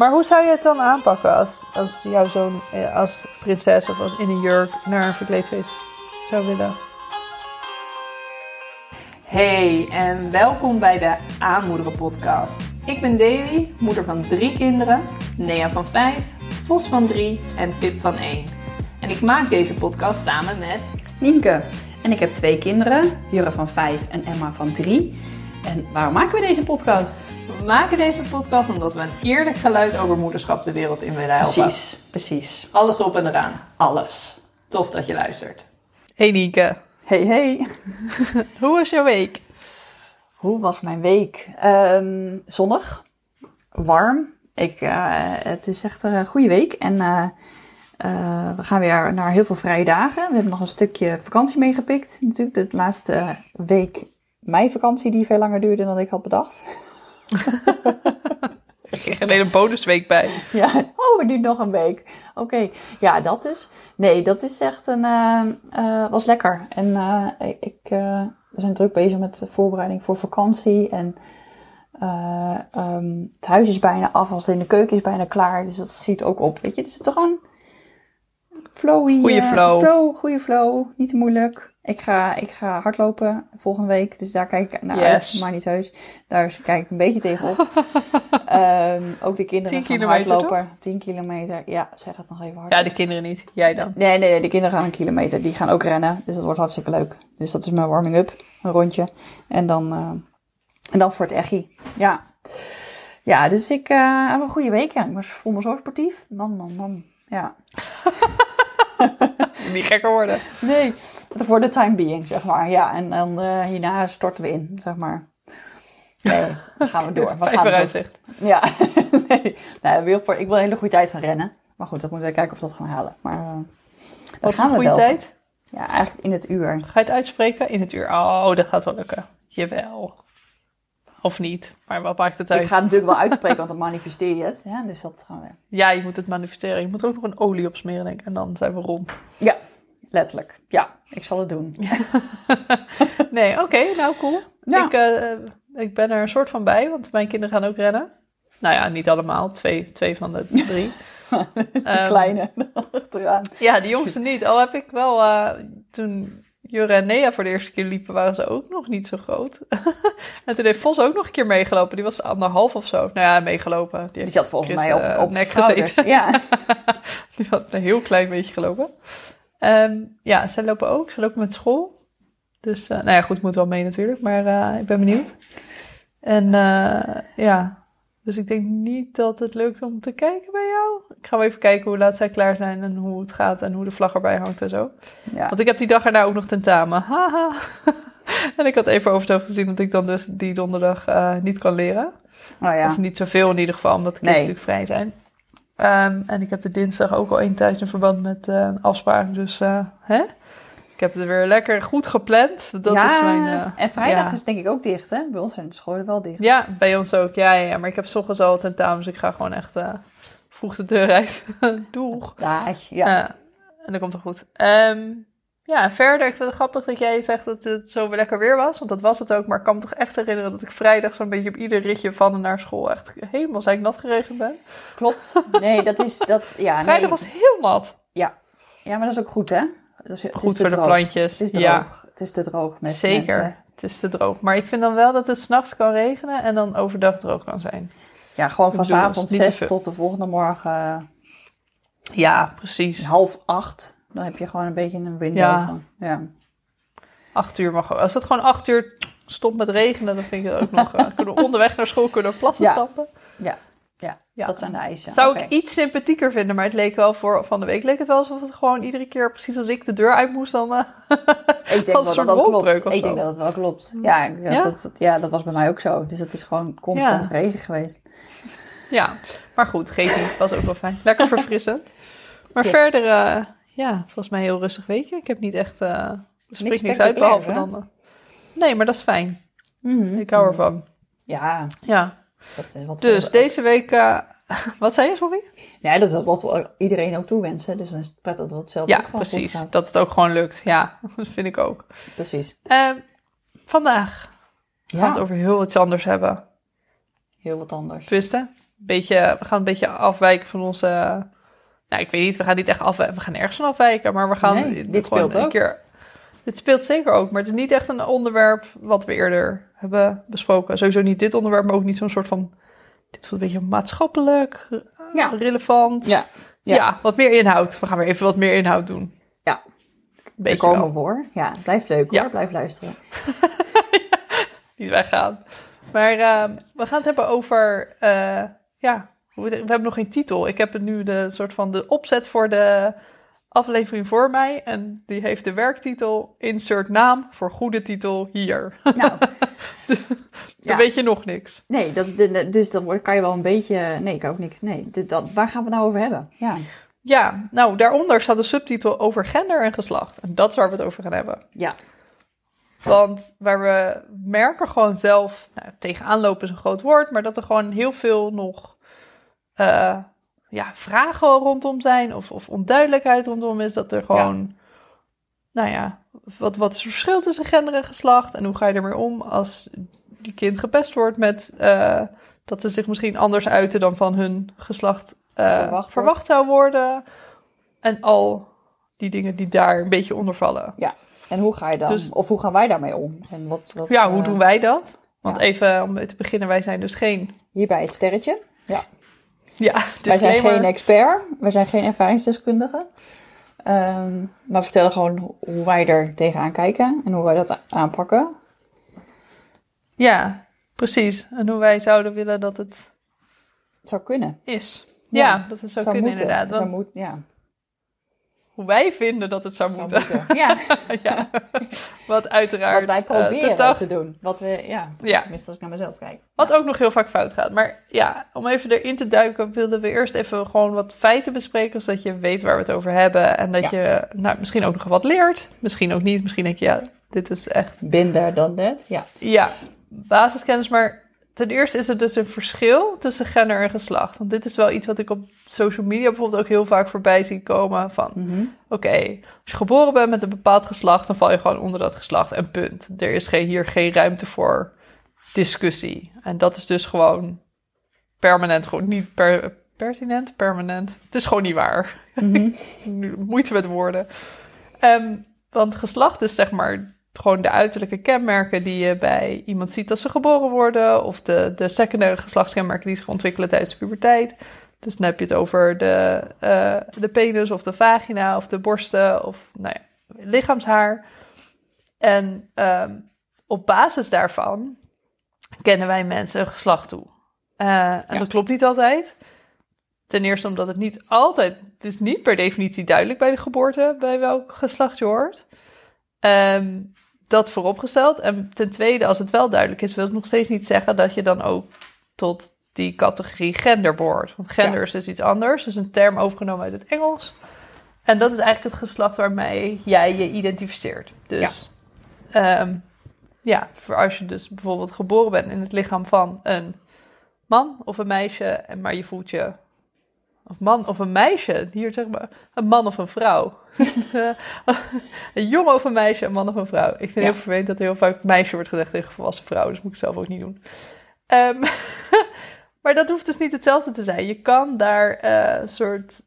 Maar hoe zou je het dan aanpakken als, als jouw zoon eh, als prinses of als in een jurk naar een verkleedfeest zou willen? Hey en welkom bij de Aanmoederen podcast. Ik ben Davy, moeder van drie kinderen, Nea van vijf, Vos van drie en Pip van één. En ik maak deze podcast samen met Nienke. En ik heb twee kinderen, Jurre van vijf en Emma van drie. En waarom maken we deze podcast? We maken deze podcast omdat we een eerlijk geluid over moederschap de wereld in willen helpen. Precies, precies. Alles op en eraan. Alles. Tof dat je luistert. Hey Nienke, Hey, hey. hoe was jouw week? Hoe was mijn week? Ehm, zonnig, warm. Ik, eh, het is echt een goede week. En eh, eh, we gaan weer naar heel veel vrije dagen. We hebben nog een stukje vakantie meegepikt. Natuurlijk de laatste week meivakantie die veel langer duurde dan ik had bedacht. Ik kreeg een bonusweek bij. Ja, oh, we duurt nog een week. Oké, ja, dat is. Nee, dat is echt een. eh, was lekker. En eh, ik, we zijn druk bezig met de voorbereiding voor vakantie. En eh, ehm, het huis is bijna af, als in de keuken is bijna klaar. Dus dat schiet ook op. Weet je, dus het is gewoon. Flowy. Goeie eh, flow. flow. Goede flow. Niet te moeilijk. Ik ga, ik ga hardlopen volgende week. Dus daar kijk ik naar Yes. uit. Maar niet heus. Daar kijk ik een beetje tegenop. Ehm, ook de kinderen 10 gaan hardlopen. 10 kilometer. Ja, zeg het nog even hard. Ja, de kinderen niet. Jij dan. Nee, nee, nee, de kinderen gaan een kilometer. Die gaan ook rennen. Dus dat wordt hartstikke leuk. Dus dat is mijn warming-up. Een rondje. En dan, eh, en dan voor het echi. Ja. Ja, dus ik eh, heb een goede week. Ja. Ik was- voel me zo sportief. Man, man, man. Ja. Niet gekker worden. Nee, voor de time being, zeg maar. Ja, en dan eh, hierna storten we in, zeg maar. Nee, dan gaan we door. We Vijf gaan door. vooruitzicht. Ja, nee. ik, wil voor, ik wil een hele goede tijd gaan rennen. Maar goed, dat moeten we kijken of we dat gaan halen. Maar eh Wat dat gaan een we goede wel. tijd? Ja, eigenlijk in het uur. Ga je het uitspreken? In het uur. Oh, dat gaat wel lukken. Jawel. Of niet. Maar wat maakt het uit? Ik ga het natuurlijk wel uitspreken, want dan manifesteer je het. Ja, dus dat gaan we. Ja, je moet het manifesteren. Je moet er ook nog een olie op smeren, denk ik. En dan zijn we rond. Ja, letterlijk. Ja, ik zal het doen. Nee, oké. nou, cool. Ja. Ik, eh, ik ben er een soort van bij, want mijn kinderen gaan ook rennen. Nou ja, niet allemaal. Twee, twee van de drie. De Ehm, kleine achteraan. Ja, de jongste niet. Al heb ik wel, eh, toen Jure en Nea voor de eerste keer liepen, waren ze ook nog niet zo groot. en toen heeft Vos ook nog een keer meegelopen. Die was anderhalf of zo. Nou ja, meegelopen. Die zat volgens Chris, mij op, eh, op nek gezeten. Ja. Die had een heel klein beetje gelopen. Ehm, ja, zij lopen ook. Ze lopen met school. Dus, eh, nou ja, goed, moet wel mee natuurlijk. Maar eh, ik ben benieuwd. En eh, ja, dus ik denk niet dat het lukt om te kijken bij jou. Ik ga wel even kijken hoe laat zij klaar zijn en hoe het gaat en hoe de vlag erbij hangt en zo. ja. Want ik heb die dag erna ook nog tentamen. Haha. en ik had even over het hoofd gezien dat ik dan dus die donderdag niet kan leren. Oh ja. Of niet zoveel in ieder geval, omdat de kids Nee. natuurlijk vrij zijn. Ehm, en ik heb de dinsdag ook al één thuis in verband met eh, een afspraak. Dus hè? ik heb het weer lekker goed gepland. Dat ja, is mijn... eh, en vrijdag ja. is denk ik ook dicht, hè? Bij ons zijn de scholen wel dicht. Ja, bij ons ook. Ja, ja, ja. maar ik heb 's ochtends al tentamen, dus ik ga gewoon echt eh, vroeg de deur uit. Doeg. Ja, en dat komt toch goed. Ehm, ja, verder, ik vind het grappig dat jij zegt dat het zo weer lekker weer was. Want dat was het ook. Maar ik kan me toch echt herinneren dat ik vrijdag zo'n beetje op ieder ritje van en naar school echt helemaal ik nat geregend ben. klopt. Nee, dat is... Dat, ja, nee. Vrijdag was heel nat. ja. ja, maar dat is ook goed, hè? Dat is, het is Goed voor de plantjes. Het is droog. Ja, Het is te droog met zeker. mensen. Het is te droog. Maar ik vind dan wel dat het s'nachts kan regenen en dan overdag droog kan zijn. Ja, gewoon van Ik bedoel, avond niet te zes tot de volgende morgen Ja, precies. half acht. Dan heb je gewoon een beetje een window Ja. van... Ja. Acht uur mag. Als het gewoon acht uur stopt met regenen, dan vind ik het ook nog... eh, kunnen we onderweg naar school kunnen plassen Ja. stappen. Ja. Ja. Ja. dat zijn de eisen. Zou ik iets sympathieker vinden, maar het leek wel voor van de week leek het wel alsof het gewoon iedere keer precies als ik de deur uit moest dan. eh, Ik denk wel dat dat klopt. Ik zo. denk dat het wel klopt. Ja, ik- dat, Ja? Dat, dat- ja, dat was bij mij ook zo. Dus het is gewoon constant Ja. regen geweest. ja, maar goed, geeft niet. Was ook wel fijn. Lekker verfrissend. Maar verder, eh, ja, volgens mij heel rustig weekje. Ik heb niet echt, eh er spreekt niks uit behalve dan. eh, nee, maar dat is fijn. Mhm. Ik hou ervan. Ja, Ja. dat, wat Dus we- deze week, eh, wat zei je, sorry? Ja, dat is wat we iedereen ook toewensen. Dus dan is het prettig dat het zelf Ja, goed precies. gaat. Dat het ook gewoon lukt. Ja, dat vind ik ook. Precies. Ehm, vandaag gaan we Ja, het over heel iets anders hebben. heel wat anders. twisten. Beetje, we gaan een beetje afwijken van onze. Nou, ik weet niet, we gaan niet echt afwijken. We gaan ergens van afwijken, maar we gaan. Nee, dit speelt een ook. Keer, dit speelt zeker ook, maar het is niet echt een onderwerp wat we eerder hebben besproken. Sowieso niet dit onderwerp, maar ook niet zo'n soort van. Dit voelt een beetje maatschappelijk, eh, Ja. relevant. Ja, Ja. ja. wat meer inhoud. We gaan weer even wat meer inhoud doen. Ja. Beetje komen wel. we voor. Ja, blijft leuk Ja. hoor. Blijf luisteren. niet weggaan. Maar ehm, we gaan het hebben over, eh, ja, we hebben nog geen titel. Ik heb het nu de soort van de opzet voor de aflevering voor mij. En die heeft de werktitel Insert naam voor goede titel hier. Nou, Dan Ja. weet je nog niks. nee, dat, dus dan kan je wel een beetje... Nee, ik ook niks. Nee, dat, waar gaan we het nou over hebben? Ja, Ja, nou, daaronder staat de subtitel over gender en geslacht. En dat is waar we het over gaan hebben. ja, Want waar we merken gewoon zelf, nou, tegenaan lopen is een groot woord, maar dat er gewoon heel veel nog eh, ja, vragen rondom zijn of, of onduidelijkheid rondom is. Dat er gewoon, nou ja, wat, wat is het verschil tussen gender en geslacht en hoe ga je ermee om als die kind gepest wordt met eh, dat ze zich misschien anders uiten dan van hun geslacht eh, Verwacht verwacht, zou worden. En al die dingen die daar een beetje onder vallen. En hoe ga je dan? Dus- of hoe gaan wij daarmee om? En wat, wat, Ja, hoe doen wij dat? Want ja. even om mee te beginnen, wij zijn dus geen. Hierbij het sterretje. Ja. Ja, Wij zijn geen expert. Wij zijn geen ervaringsdeskundigen. Ehm, maar we vertellen gewoon ho- hoe wij er tegenaan kijken. En hoe wij dat aanpakken. Ja, precies. En hoe wij zouden willen dat het Het zou kunnen. is. Ja, Ja, dat het zou, kunnen moeten. inderdaad. Het zou Want moet, ja. Hoe wij vinden dat het zou, Zou moeten. moeten. Ja, ja. Wat uiteraard. wat wij eh, proberen totaal- te doen. Wat we, ja, Ja. tenminste als ik naar mezelf kijk. Wat ook nog heel vaak fout gaat. Maar ja, om even erin te duiken, wilden we eerst even gewoon wat feiten bespreken. Zodat je weet waar we het over hebben. En dat je nou, misschien ook nog wat leert. Misschien ook niet. Misschien denk je, ja, dit is echt Binder dan net. Ja. Ja, basiskennis. Maar ten eerste is het dus een verschil tussen gender en geslacht. Want dit is wel iets wat ik op social media bijvoorbeeld ook heel vaak voorbij zie komen. Van, Mhm. oké, als je geboren bent met een bepaald geslacht, dan val je gewoon onder dat geslacht en punt. Er is geen, hier geen ruimte voor discussie. En dat is dus gewoon permanent, gewoon niet per, pertinent, permanent. Het is gewoon niet waar. Mhm. Nu, moeite met woorden. Ehm, want geslacht is zeg maar gewoon de uiterlijke kenmerken die je bij iemand ziet als ze geboren worden. Of de, de secundaire geslachtskenmerken die zich ontwikkelen tijdens de puberteit. Dus dan heb je het over de, eh, de penis of de vagina of de borsten of nou ja, lichaamshaar. En ehm, op basis daarvan kennen wij mensen een geslacht toe. Eh, en Ja. dat klopt niet altijd. Ten eerste omdat het niet altijd, het is niet per definitie duidelijk bij de geboorte bij welk geslacht je hoort. Ehm, dat vooropgesteld. En ten tweede, als het wel duidelijk is, wil het nog steeds niet zeggen dat je dan ook tot die categorie gender behoort. Want gender Ja. is dus iets anders, dus een term overgenomen uit het Engels. En dat is eigenlijk het geslacht waarmee jij je identificeert. Dus ja, ja voor als je dus bijvoorbeeld geboren bent in het lichaam van een man of een meisje, maar je voelt je of man of een meisje, hier zeg maar, een man of een vrouw. een jongen of een meisje, een man of een vrouw. Ik vind het Ja. heel vervelend dat er heel vaak meisje wordt gezegd tegen volwassen vrouwen, dus moet ik zelf ook niet doen. Ehm, maar dat hoeft dus niet hetzelfde te zijn. Je kan daar eh, een soort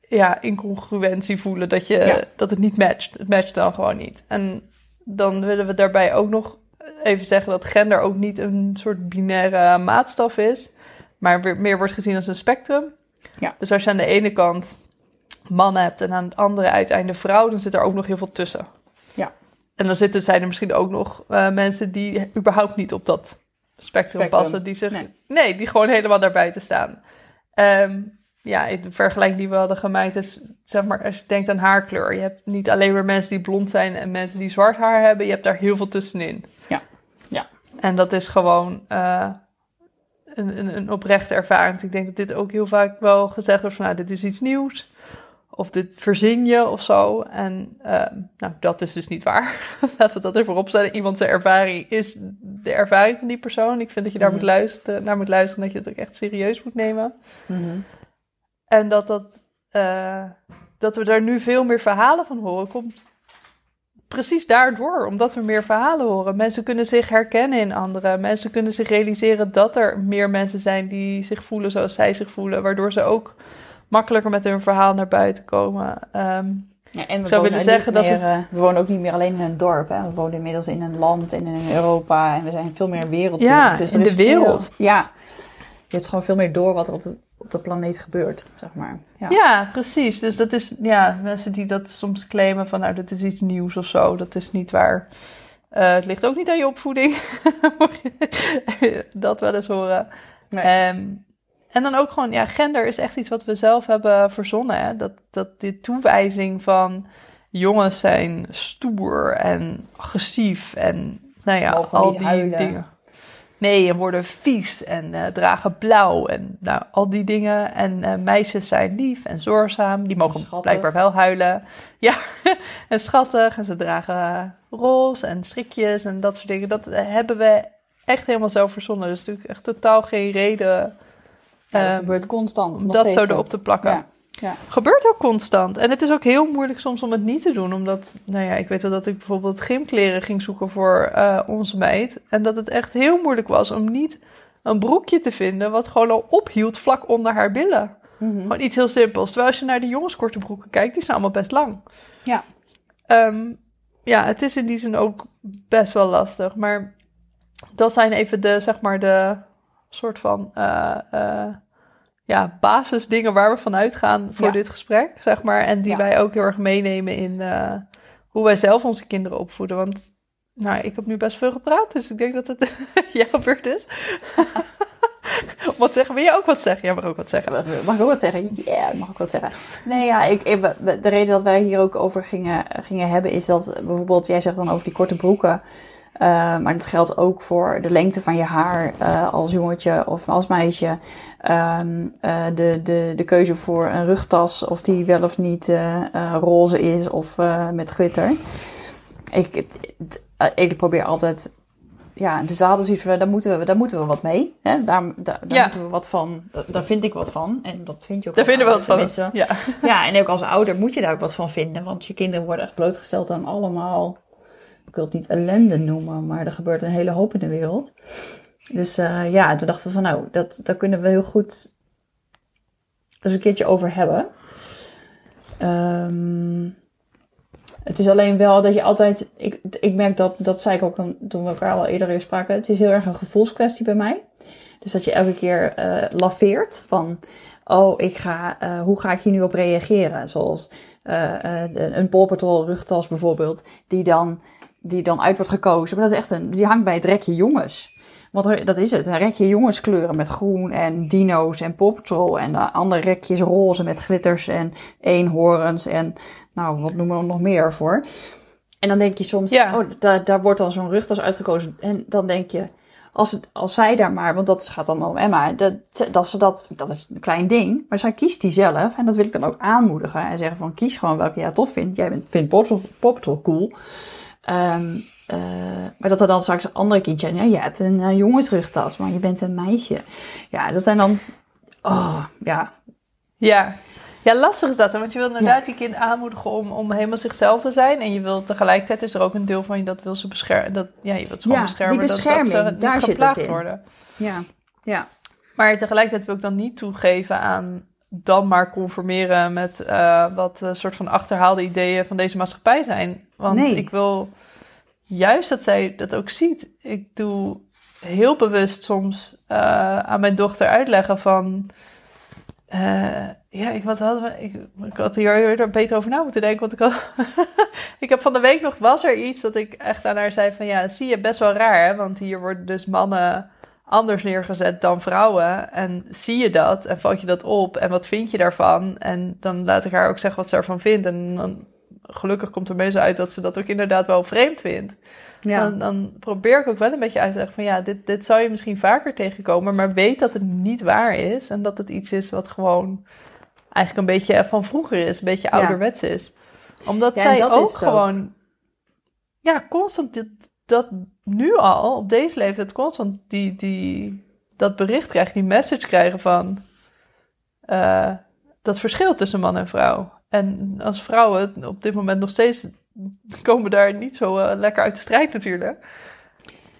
ja, incongruentie voelen, dat, je, Ja. dat het niet matcht. Het matcht dan gewoon niet. En dan willen we daarbij ook nog even zeggen dat gender ook niet een soort binaire maatstaf is, maar meer wordt gezien als een spectrum. Ja. Dus als je aan de ene kant mannen hebt en aan het andere uiteinde vrouw, dan zit er ook nog heel veel tussen. Ja. En dan zitten, zijn er misschien ook nog eh, mensen die überhaupt niet op dat spectrum, Spectrum. passen. Die zich, Nee. nee. die gewoon helemaal daarbuiten staan. Ehm, ja, in de vergelijking die we hadden gemaakt is, zeg maar, als je denkt aan haarkleur. Je hebt niet alleen maar mensen die blond zijn en mensen die zwart haar hebben. Je hebt daar heel veel tussenin. Ja. Ja. En dat is gewoon eh, een, een, een oprechte ervaring. Want Ik denk dat dit ook heel vaak wel gezegd wordt van, nou, dit is iets nieuws. Of dit verzin je of zo. En ehm, nou, dat is dus niet waar. Laten we dat even opstellen. Iemand zijn ervaring is de ervaring van die persoon. Ik vind dat je daar Mhm. moet luisteren, naar moet luisteren. Dat je het ook echt serieus moet nemen. Mhm. En dat, dat, eh, dat we daar nu veel meer verhalen van horen, komt precies daardoor, omdat we meer verhalen horen. Mensen kunnen zich herkennen in anderen. Mensen kunnen zich realiseren dat er meer mensen zijn die zich voelen zoals zij zich voelen. Waardoor ze ook makkelijker met hun verhaal naar buiten komen. Ehm, Ja, en we, zou wonen zeggen dat meer, eh, we wonen ook niet meer alleen in een dorp. Hè. We wonen inmiddels in een land en in Europa. En we zijn veel meer wereldbeeld. Ja, dus in de veel- wereld. ja, je hebt gewoon veel meer door wat er op de, op de planeet gebeurt, zeg maar. Ja. Ja, precies. Dus dat is, ja, mensen die dat soms claimen van, nou, dat is iets nieuws of zo, dat is niet waar. Eh, het ligt ook niet aan je opvoeding. Dat wel eens horen. Nee. Ehm, en dan ook gewoon, ja, gender is echt iets wat we zelf hebben verzonnen. Hè? Dat, dat die toewijzing van jongens zijn stoer en agressief en, nou ja, Mogen al die huilen. dingen. Nee, en worden vies en eh, dragen blauw en nou, al die dingen. En eh, meisjes zijn lief en zorgzaam. Die mogen Schattig. blijkbaar wel huilen. Ja, en schattig. En ze dragen roze en strikjes en dat soort dingen. Dat eh, hebben we echt helemaal zelf verzonnen. Dus natuurlijk echt totaal geen reden Ja, dat ehm, gebeurt constant. om dat zo erop te plakken. Ja. Ja. Gebeurt ook constant. En het is ook heel moeilijk soms om het niet te doen. Omdat, nou ja, ik weet wel dat ik bijvoorbeeld gymkleren ging zoeken voor eh, onze meid. En dat het echt heel moeilijk was om niet een broekje te vinden wat gewoon al ophield vlak onder haar billen. Mhm. Gewoon iets heel simpels. Terwijl als je naar de jongenskorte broeken kijkt, die zijn allemaal best lang. Ja. Ehm, ja, het is in die zin ook best wel lastig. Maar dat zijn even de, zeg maar, de soort van eh, eh, ja, basisdingen waar we vanuit gaan voor Ja. dit gesprek, zeg maar. En die Ja. wij ook heel erg meenemen in eh, hoe wij zelf onze kinderen opvoeden. Want nou, ik heb nu best veel gepraat, dus ik denk dat het jouw beurt is. wat zeggen? Wil je ook wat zeggen? Jij mag ook wat zeggen. Mag ik ook wat zeggen? Ja, ik mag ook wat zeggen. Nee, ja, ik, de reden dat wij hier ook over gingen, gingen hebben is dat bijvoorbeeld, jij zegt dan over die korte broeken. Eh, maar dat geldt ook voor de lengte van je haar eh, als jongetje of als meisje. Ehm, eh, de, de, de keuze voor een rugtas, of die wel of niet roze is of met glitter. Ik, ik probeer altijd ja, de zadels iets van, daar moeten we, daar moeten we wat mee. Hè? Daar, daar, daar Ja. moeten we wat van, daar vind ik wat van. En dat vind je ook Daar vinden we wat van. Ja. Ja, en ook als ouder moet je daar ook wat van vinden. Want je kinderen worden echt blootgesteld aan allemaal, ik wil het niet ellende noemen, maar er gebeurt een hele hoop in de wereld. Dus eh, ja, toen dachten we van nou, dat, daar kunnen we heel goed eens een keertje over hebben. Ehm, het is alleen wel dat je altijd, ik, ik merk dat, dat zei ik ook toen we elkaar al eerder even spraken, het is heel erg een gevoelskwestie bij mij. Dus dat je elke keer eh laveert van, oh, ik ga, eh, hoe ga ik hier nu op reageren? Zoals de- een Paw Patrol rugtas bijvoorbeeld, die dan, die dan uit wordt gekozen. Maar dat is echt een, die hangt bij het rekje jongens. Want er- dat is het, een rekje jongenskleuren met groen en dino's en Paw Patrol. En de andere rekjes roze met glitters en eenhoorns en nou, wat noemen we nog meer voor. En dan denk je soms, Ja. oh, daar, daar wordt dan zo'n rugtas uitgekozen. En dan denk je, als, het, als zij daar maar, want dat gaat dan om Emma, dat, dat, ze dat, dat is een klein ding. Maar zij kiest die zelf. En dat wil ik dan ook aanmoedigen. En zeggen van, kies gewoon welke jij tof vindt. Jij vindt Patrol cool. Ehm, eh, maar dat er dan straks een andere kindje zijn. Ja, je hebt een uh, jongensrugtas, maar je bent een meisje. Ja, dat zijn dan... Oh, ja. Ja. ja, lastig is dat. hè, Want je wil inderdaad die kind aanmoedigen om, om helemaal zichzelf te zijn. En je wil tegelijkertijd is er ook een deel van je dat wil ze beschermen. Dat, ja, je wilt ze gewoon Ja, beschermen. die dat- dat, ze niet daar zit het geplaagd in. worden. Ja. Ja. Maar tegelijkertijd wil ik dan niet toegeven aan dan maar conformeren met eh, wat een soort van achterhaalde ideeën van deze maatschappij zijn. Want Nee. ik wil juist dat zij dat ook ziet. Ik doe heel bewust soms eh, aan mijn dochter uitleggen van. ja, ik, wat hadden we, ik, ik had hier eerder beter over na moeten denken. Want ik, had, ik heb van de week nog, was er iets dat ik echt aan haar zei van... Ja, zie je, best wel raar, hè? Want hier worden dus mannen anders neergezet dan vrouwen. En zie je dat en valt je dat op en wat vind je daarvan? En dan laat ik haar ook zeggen wat ze ervan vindt. En dan gelukkig komt er meestal uit dat ze dat ook inderdaad wel vreemd vindt. Ja. Dan, dan probeer ik ook wel een beetje uit te leggen van ja, dit, dit zou je misschien vaker tegenkomen, maar weet dat het niet waar is en dat het iets is wat gewoon eigenlijk een beetje van vroeger is, een beetje Ja. ouderwets is. Omdat Ja, zij ook ook. gewoon, ja, constant dit, dat nu al, op deze leeftijd, constant die, die, dat bericht krijgen, die message krijgen van eh, dat verschil tussen man en vrouw. En als vrouwen op dit moment nog steeds komen daar niet zo eh, lekker uit de strijd natuurlijk.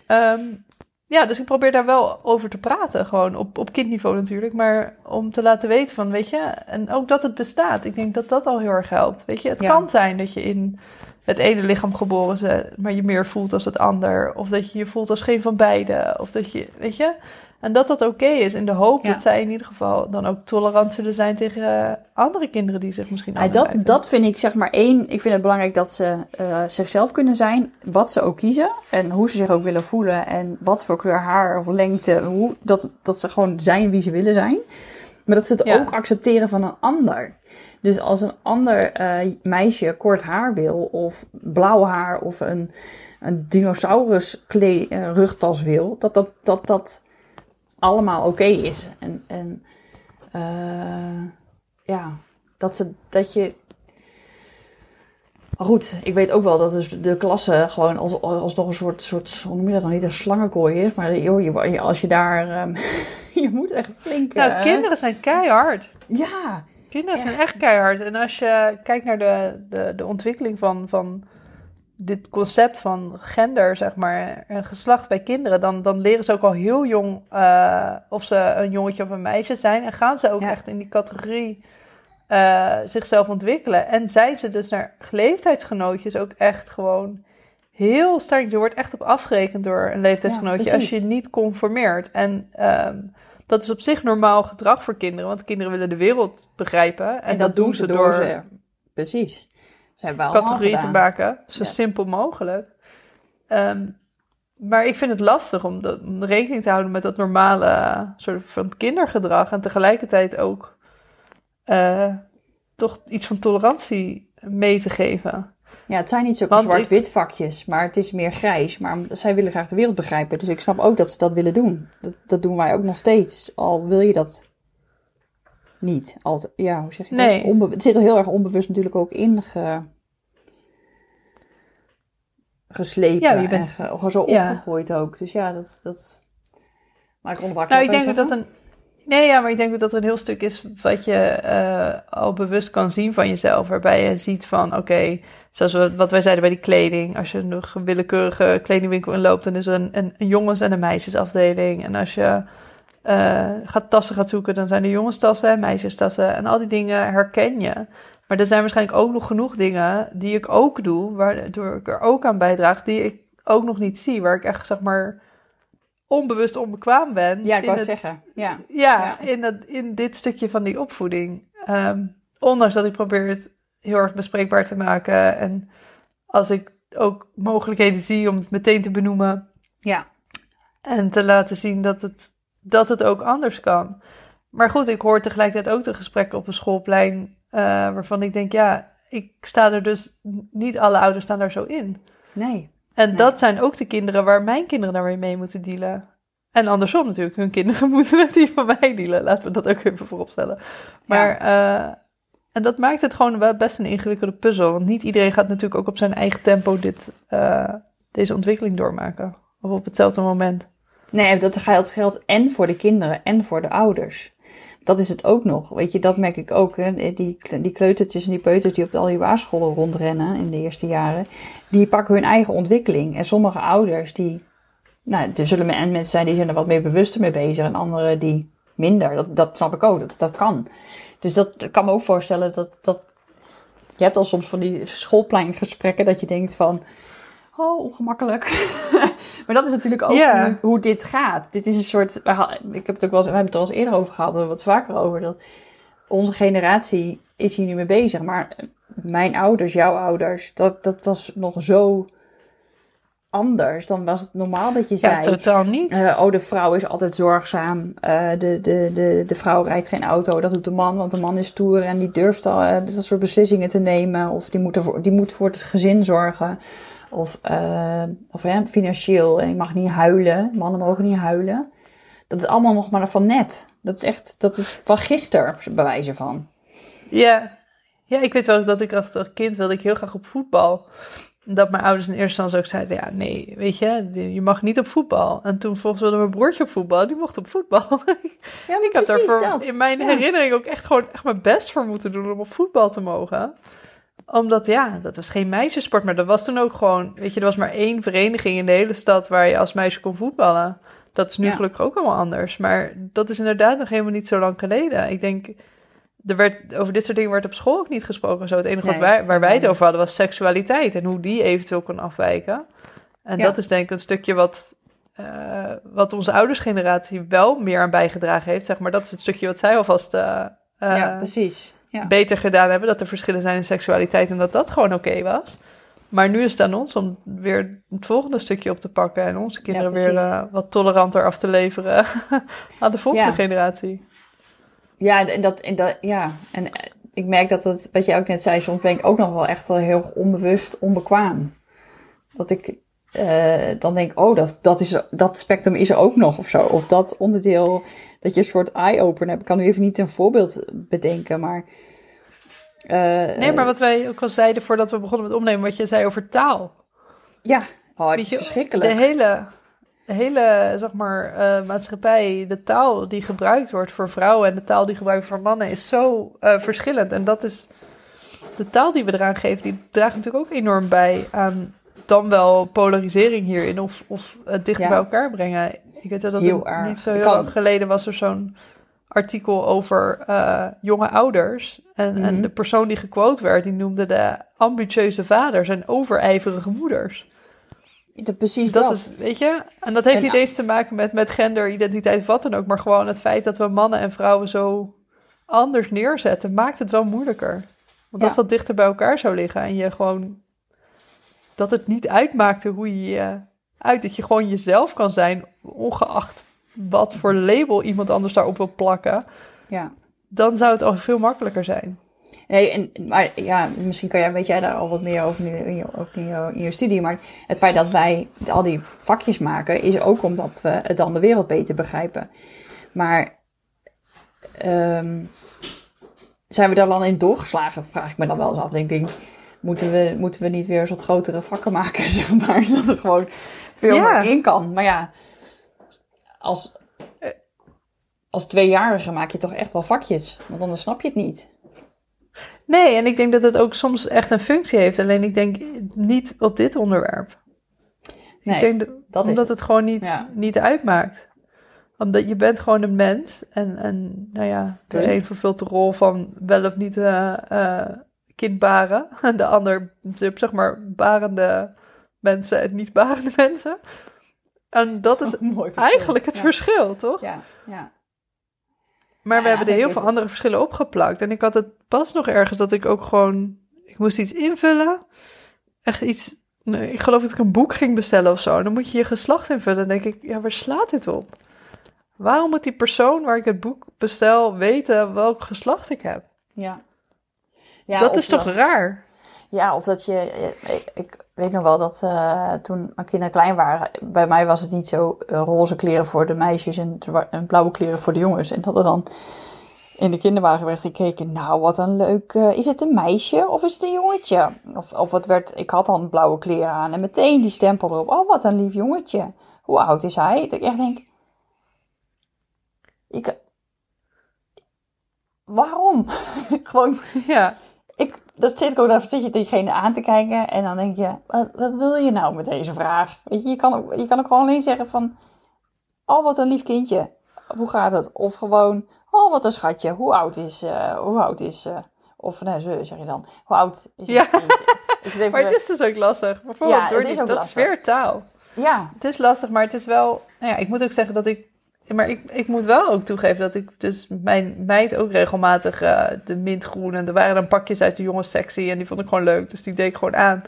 Ehm, ja, dus ik probeer daar wel over te praten, gewoon op, op kindniveau natuurlijk. Maar om te laten weten van, weet je, en ook dat het bestaat. Ik denk dat dat al heel erg helpt. Weet je, het Ja. kan zijn dat je in het ene lichaam geboren maar je meer voelt als het ander. Of dat je je voelt als geen van beide. Of dat je, weet je, en dat dat oké is. In de hoop Ja. dat zij in ieder geval dan ook tolerant zullen zijn tegen eh, andere kinderen die zich misschien Ja, anders dat, dat vind ik zeg maar één. Ik vind het belangrijk dat ze eh, zichzelf kunnen zijn. Wat ze ook kiezen. En hoe ze zich ook willen voelen. En wat voor kleur haar of lengte. Hoe, dat, dat ze gewoon zijn wie ze willen zijn. Maar dat ze het Ja. ook accepteren van een ander. Dus als een ander eh, meisje kort haar wil. Of blauw haar. Of een, een dinosaurus eh, rugtas wil. Dat dat, dat, dat allemaal oké is. En, en eh, ja, dat, ze, dat je. Maar goed, ik weet ook wel dat dus de klasse gewoon als, als nog een soort, soort, hoe noem je dat dan niet, een slangenkooi is. Maar joh, je, als je daar, ehm, je moet echt flink... Nou, kinderen zijn keihard. Ja, Kinderen zijn Echt. keihard. En als je kijkt naar de, de, de ontwikkeling van, van dit concept van gender, zeg maar, en geslacht bij kinderen, dan, dan leren ze ook al heel jong eh, of ze een jongetje of een meisje zijn. En gaan ze ook Ja. echt in die categorie eh, zichzelf ontwikkelen. En zijn ze dus naar leeftijdsgenootjes ook echt gewoon heel sterk. Je wordt echt op afgerekend door een leeftijdsgenootje Ja, als je niet conformeert. En ehm, dat is op zich normaal gedrag voor kinderen, want kinderen willen de wereld begrijpen. En, en, dat, doen ze door, ze. Precies. Ze hebben we allemaal categorieën te maken, zo Ja. simpel mogelijk. Ehm, maar ik vind het lastig om, de, om rekening te houden met dat normale soort van kindergedrag en tegelijkertijd ook eh, toch iets van tolerantie mee te geven. Ja, het zijn niet zulke zwart-wit vakjes, maar het is meer grijs. Maar zij willen graag de wereld begrijpen. Dus ik snap ook dat ze dat willen doen. Dat, dat doen wij ook nog steeds. Al wil je dat niet. Altijd, ja, hoe zeg je Nee. dat? Onbe- het zit er heel erg onbewust natuurlijk ook in ge- geslepen. Ja, je bent- en ge- gewoon zo ja. ook. Dus ja, dat... dat... Maar ik Nou, ik denk je dat een. Nee, ja, maar ik denk dat er een heel stuk is wat je eh, al bewust kan zien van jezelf. Waarbij je ziet van, oké, zoals we, wat wij zeiden bij die kleding. Als je nog een willekeurige kledingwinkel inloopt, dan is er een, een, een jongens- en een meisjesafdeling. En als je eh, gaat tassen gaat zoeken, dan zijn er jongenstassen en meisjestassen. En al die dingen herken je. Maar er zijn waarschijnlijk ook nog genoeg dingen die ik ook doe, waardoor ik er ook aan bijdraag, die ik ook nog niet zie. Waar ik echt, zeg maar, onbewust onbekwaam ben. Ja, ik wou het- zeggen. Ja. ja, Ja. In, dat, in dit stukje van die opvoeding. Ehm, ondanks dat ik probeer het heel erg bespreekbaar te maken. En als ik ook mogelijkheden zie om het meteen te benoemen. Ja. En te laten zien dat het, dat het ook anders kan. Maar goed, ik hoor tegelijkertijd ook de gesprekken op een schoolplein. eh, waarvan ik denk, ja, ik sta er dus. Niet alle ouders staan daar zo in. Nee. En Nee. dat zijn ook de kinderen waar mijn kinderen daar weer mee moeten dealen. En andersom natuurlijk, hun kinderen moeten met die van mij dealen. Laten we dat ook even voorop stellen. Maar, eh, en dat maakt het gewoon wel best een ingewikkelde puzzel. Want niet iedereen gaat natuurlijk ook op zijn eigen tempo dit, eh, deze ontwikkeling doormaken. Of op hetzelfde moment. Nee, dat geldt, geldt en voor de kinderen en voor de ouders. Dat is het ook nog. Weet je, dat merk ik ook. Hè. Die, die kleutertjes en die peuters die op al die waarscholen rondrennen in de eerste jaren, die pakken hun eigen ontwikkeling. En sommige ouders, die, nou, er zullen men- mensen zijn die zijn er wat meer bewuster mee bezig en anderen die minder. Dat, dat snap ik ook, dat, dat kan. Dus dat kan me ook voorstellen dat, dat, je hebt al soms van die schoolpleingesprekken dat je denkt van, oh, ongemakkelijk. maar dat is natuurlijk ook Ja. hoe, hoe dit gaat. Dit is een soort, ik heb het ook wel eens, we hebben het al eens eerder over gehad, wat vaker over, dat onze generatie is hier nu mee bezig. Maar mijn ouders, jouw ouders, dat, dat was nog zo anders. Dan was het normaal dat je Ja, zei, totaal niet. eh, oh, de vrouw is altijd zorgzaam. Eh, de, de, de, de vrouw rijdt geen auto, dat doet de man, want de man is stoer en die durft al eh, dat soort beslissingen te nemen. Of die moet, ervoor, die moet voor het gezin zorgen. Of, eh, of hè, financieel, en je mag niet huilen. Mannen mogen niet huilen. Dat is allemaal nog maar van net. Dat is echt, dat is van gisteren, bij wijze van. Ja. ja, ik weet wel dat ik als kind wilde ik heel graag op voetbal. Dat mijn ouders in eerste instantie ook zeiden, ja nee, weet je, je mag niet op voetbal. En toen volgens wilde mijn broertje op voetbal, die mocht op voetbal. Ja, ik heb daarvoor dat. in mijn Ja. herinnering ook echt gewoon echt mijn best voor moeten doen om op voetbal te mogen. Omdat ja, dat was geen meisjesport, maar dat was toen ook gewoon, weet je, er was maar één vereniging in de hele stad waar je als meisje kon voetballen. Dat is nu Ja. gelukkig ook allemaal anders. Maar dat is inderdaad nog helemaal niet zo lang geleden. Ik denk, er werd, over dit soort dingen werd op school ook niet gesproken. Zo, het enige wat wij, waar wij het over hadden was seksualiteit en hoe die eventueel kon afwijken. En Ja. dat is denk ik een stukje wat, eh, wat onze oudersgeneratie wel meer aan bijgedragen heeft. Zeg maar. Dat is het stukje wat zij alvast eh, ja, precies. Ja. beter gedaan hebben. Dat er verschillen zijn in seksualiteit en dat dat gewoon oké was. Maar nu is het aan ons om weer het volgende stukje op te pakken. En onze kinderen weer eh, wat toleranter af te leveren aan de volgende Ja. generatie. Ja, en dat, en dat, ja. En eh, ik merk dat het, wat je ook net zei, soms ben ik ook nog wel echt wel heel onbewust onbekwaam. Dat ik eh, dan denk, oh, dat, dat, is, dat spectrum is er ook nog of zo. Of dat onderdeel, dat je een soort eye-opener hebt. Ik kan nu even niet een voorbeeld bedenken, maar... eh, Nee, maar wat wij ook al zeiden voordat we begonnen met opnemen, wat je zei over taal. Ja, oh, het Weet is je, verschrikkelijk. De hele, de hele zeg maar, eh, maatschappij, de taal die gebruikt wordt voor vrouwen en de taal die gebruikt wordt voor mannen is zo eh, verschillend. En dat is de taal die we eraan geven, die draagt natuurlijk ook enorm bij aan dan wel polarisering hierin of, of het dichter Ja. bij elkaar brengen. Ik weet wel dat Heel het erg. niet zo heel lang geleden was er zo'n artikel over eh, jonge ouders. En, en Mhm. de persoon die gequote werd, die noemde de ambitieuze vaders en overijverige moeders. Precies Dat, dat. is, weet je, en dat heeft En- niet eens te maken met, met gender, identiteit of wat dan ook, maar gewoon het feit dat we mannen en vrouwen zo anders neerzetten, maakt het wel moeilijker. Want Ja. als dat dichter bij elkaar zou liggen en je gewoon, dat het niet uitmaakte hoe je je uit, dat je gewoon jezelf kan zijn, ongeacht wat voor label iemand anders daarop wil plakken, Ja. dan zou het al veel makkelijker zijn. Nee, en, maar ja, misschien kan jij, weet jij daar al wat meer over nu, in je, ook in je, in je studie. Maar het feit dat wij al die vakjes maken, is ook omdat we het dan de wereld beter begrijpen. Maar ehm, zijn we daar dan in doorgeslagen, vraag ik me dan wel eens af. Denk ik, moeten we, moeten we niet weer wat grotere vakken maken, zeg maar. Dat er gewoon veel Ja. meer in kan. Maar ja, als, als tweejarige maak je toch echt wel vakjes. Want anders snap je het niet. Nee, en ik denk dat het ook soms echt een functie heeft. Alleen ik denk niet op dit onderwerp. Nee, ik denk dat, omdat het. het, gewoon niet, Ja. niet uitmaakt. Omdat je bent gewoon een mens. En, en nou ja, de een vervult de rol van wel of niet eh eh, kind baren. En de ander, zeg maar, barende mensen en niet barende mensen. En dat is Mooi verschil. eigenlijk het Ja. verschil, toch? Ja, ja. Maar we hebben er heel veel het. andere verschillen opgeplakt. En ik had het pas nog ergens dat ik ook gewoon... Ik moest iets invullen. Echt iets... nee, ik geloof dat ik een boek ging bestellen of zo. En dan moet je je geslacht invullen. Dan denk ik, ja, waar slaat dit op? Waarom moet die persoon waar ik het boek bestel weten welk geslacht ik heb? ja. Ja dat is toch dat- raar? Ja, of dat je... Ik, ik weet nog wel dat eh, toen mijn kinderen klein waren... Bij mij was het niet zo eh, roze kleren voor de meisjes en, blauwe kleren voor de jongens. En dat er dan in de kinderwagen werd gekeken... Nou, wat een leuk... eh, is het een meisje of is het een jongetje? Of, of het werd... Ik had dan blauwe kleren aan en meteen die stempel erop. Oh, wat een lief jongetje. Hoe oud is hij? Dat ik echt denk... Ik... Waarom? Gewoon Ja, dat zit ik ook, dan zit je diegene aan te kijken en dan denk je, wat, wat wil je nou met deze vraag? Weet je, je kan, ook, je kan ook gewoon alleen zeggen van, oh wat een lief kindje, hoe gaat het? Of gewoon, oh wat een schatje, hoe oud is, eh, hoe oud is, eh, of nee, ze zeg je dan, hoe oud is Ja. kindje? Even, maar het is dus ook lastig. Bijvoorbeeld Ja, door het die, is ook dat lastig. is weer taal. Ja, Het is lastig, maar het is wel... Nou ja, ik moet ook zeggen dat ik... Maar ik, ik moet wel ook toegeven dat ik dus mijn meid ook regelmatig eh, de mintgroen... En er waren dan pakjes uit de jongens sexy en die vond ik gewoon leuk. Dus die deed ik gewoon aan.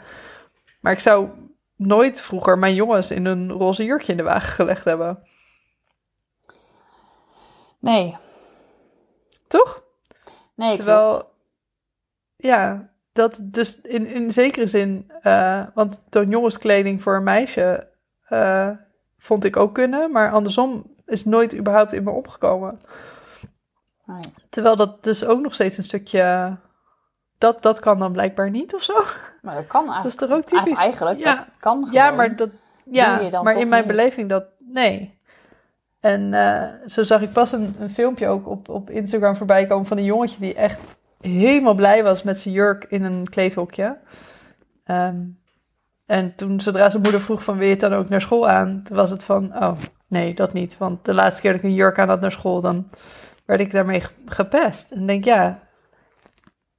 Maar ik zou nooit vroeger mijn jongens in een roze jurkje in de wagen gelegd hebben. nee, Toch? nee, Terwijl, klopt. ja, dat dus in, in zekere zin, eh, want toon jongenskleding voor een meisje eh, vond ik ook kunnen, maar andersom is nooit überhaupt in me opgekomen. Nee. Terwijl dat dus ook nog steeds een stukje, dat, dat kan dan blijkbaar niet of zo. Maar dat kan eigenlijk. Dat is toch ook typisch? Eigenlijk, Ja. dat kan Ja, gewoon. maar dat, ja, maar in mijn niet? beleving dat, nee. En eh, zo zag ik pas een, een filmpje ook op, op Instagram voorbij komen van een jongetje die echt helemaal blij was met zijn jurk in een kleedhokje. Ehm, en toen, zodra zijn moeder vroeg van wil je het dan ook naar school aan, toen was het van, oh nee, dat niet. Want de laatste keer dat ik een jurk aan had naar school, dan werd ik daarmee ge- gepest. En denk, ja,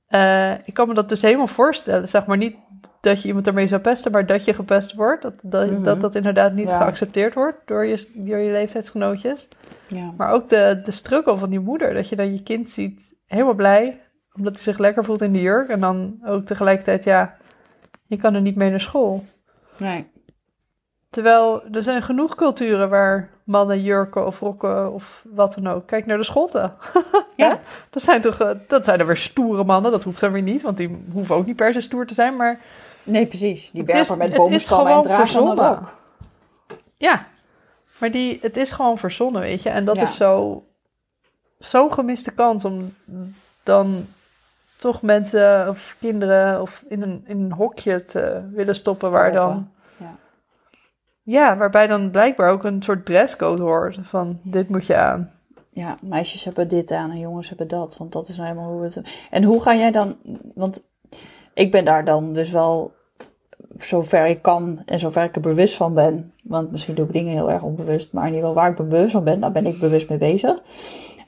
eh, ik kan me dat dus helemaal voorstellen. Zeg maar niet dat je iemand daarmee zou pesten, maar dat je gepest wordt. Dat dat, Mhm. dat, dat inderdaad niet Ja. geaccepteerd wordt door je, door je leeftijdsgenootjes. Ja. Maar ook de, de struggle van die moeder. Dat je dan je kind ziet helemaal blij. Omdat hij zich lekker voelt in de jurk. En dan ook tegelijkertijd, ja, je kan er niet mee naar school. Nee. Terwijl er zijn genoeg culturen waar mannen jurken of rokken of wat dan ook. Kijk naar de Schotten. Ja. Dat zijn toch, eh, dat zijn er weer stoere mannen. Dat hoeft dan weer niet, want die hoeven ook niet per se stoer te zijn. Maar Nee, precies. Die werpen met boomstammen en dragen rok. ja, maar die, het is gewoon verzonnen, weet je. En dat Ja. is zo, zo'n gemiste kans om dan toch mensen of kinderen of in een, in een hokje te willen stoppen waar dan... Ja. Waarbij dan blijkbaar ook een soort dresscode hoort van dit moet je aan. Ja, meisjes hebben dit aan en jongens hebben dat. Want dat is nou helemaal hoe het... En hoe ga jij dan... Want ik ben daar dan dus wel zover ik kan en zover ik er bewust van ben. Want misschien doe ik dingen heel erg onbewust. Maar in ieder geval waar ik bewust van ben, daar ben ik bewust mee bezig.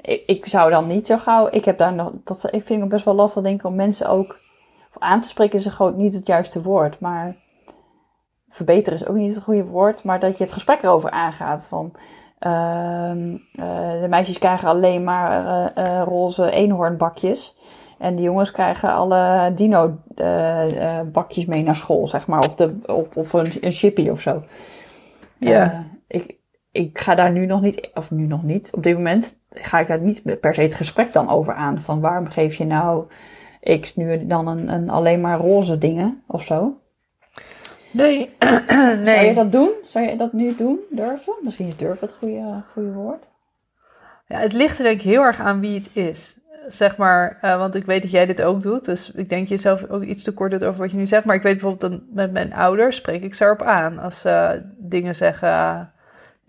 Ik, ik zou dan niet zo gauw... Ik heb daar nog... Dat, ik vind het best wel lastig denk ik om mensen ook... Aan te spreken is gewoon niet het juiste woord. Maar verbeteren is ook niet het goede woord. Maar dat je het gesprek erover aangaat. Van... Ehm, eh, de meisjes krijgen alleen maar eh, eh, roze eenhoornbakjes. En de jongens krijgen alle dino-bakjes mee naar school, zeg maar. Of, de, of, of een, een chippy of zo. Ja. Ik, ik ga daar nu nog niet, of nu nog niet, op dit moment ga ik daar niet per se het gesprek dan over aan. Van waarom geef je nou X nu dan een, een alleen maar roze dingen of zo? Nee, Zou je dat doen? Zou je dat nu doen? Durven? Misschien is durven het goede, goede woord. Ja, het ligt er denk ik heel erg aan wie het is. Zeg maar, eh, want ik weet dat jij dit ook doet. Dus ik denk jezelf ook iets te kort doet over wat je nu zegt. Maar ik weet bijvoorbeeld dat met mijn ouders spreek ik ze erop aan. Als ze dingen zeggen.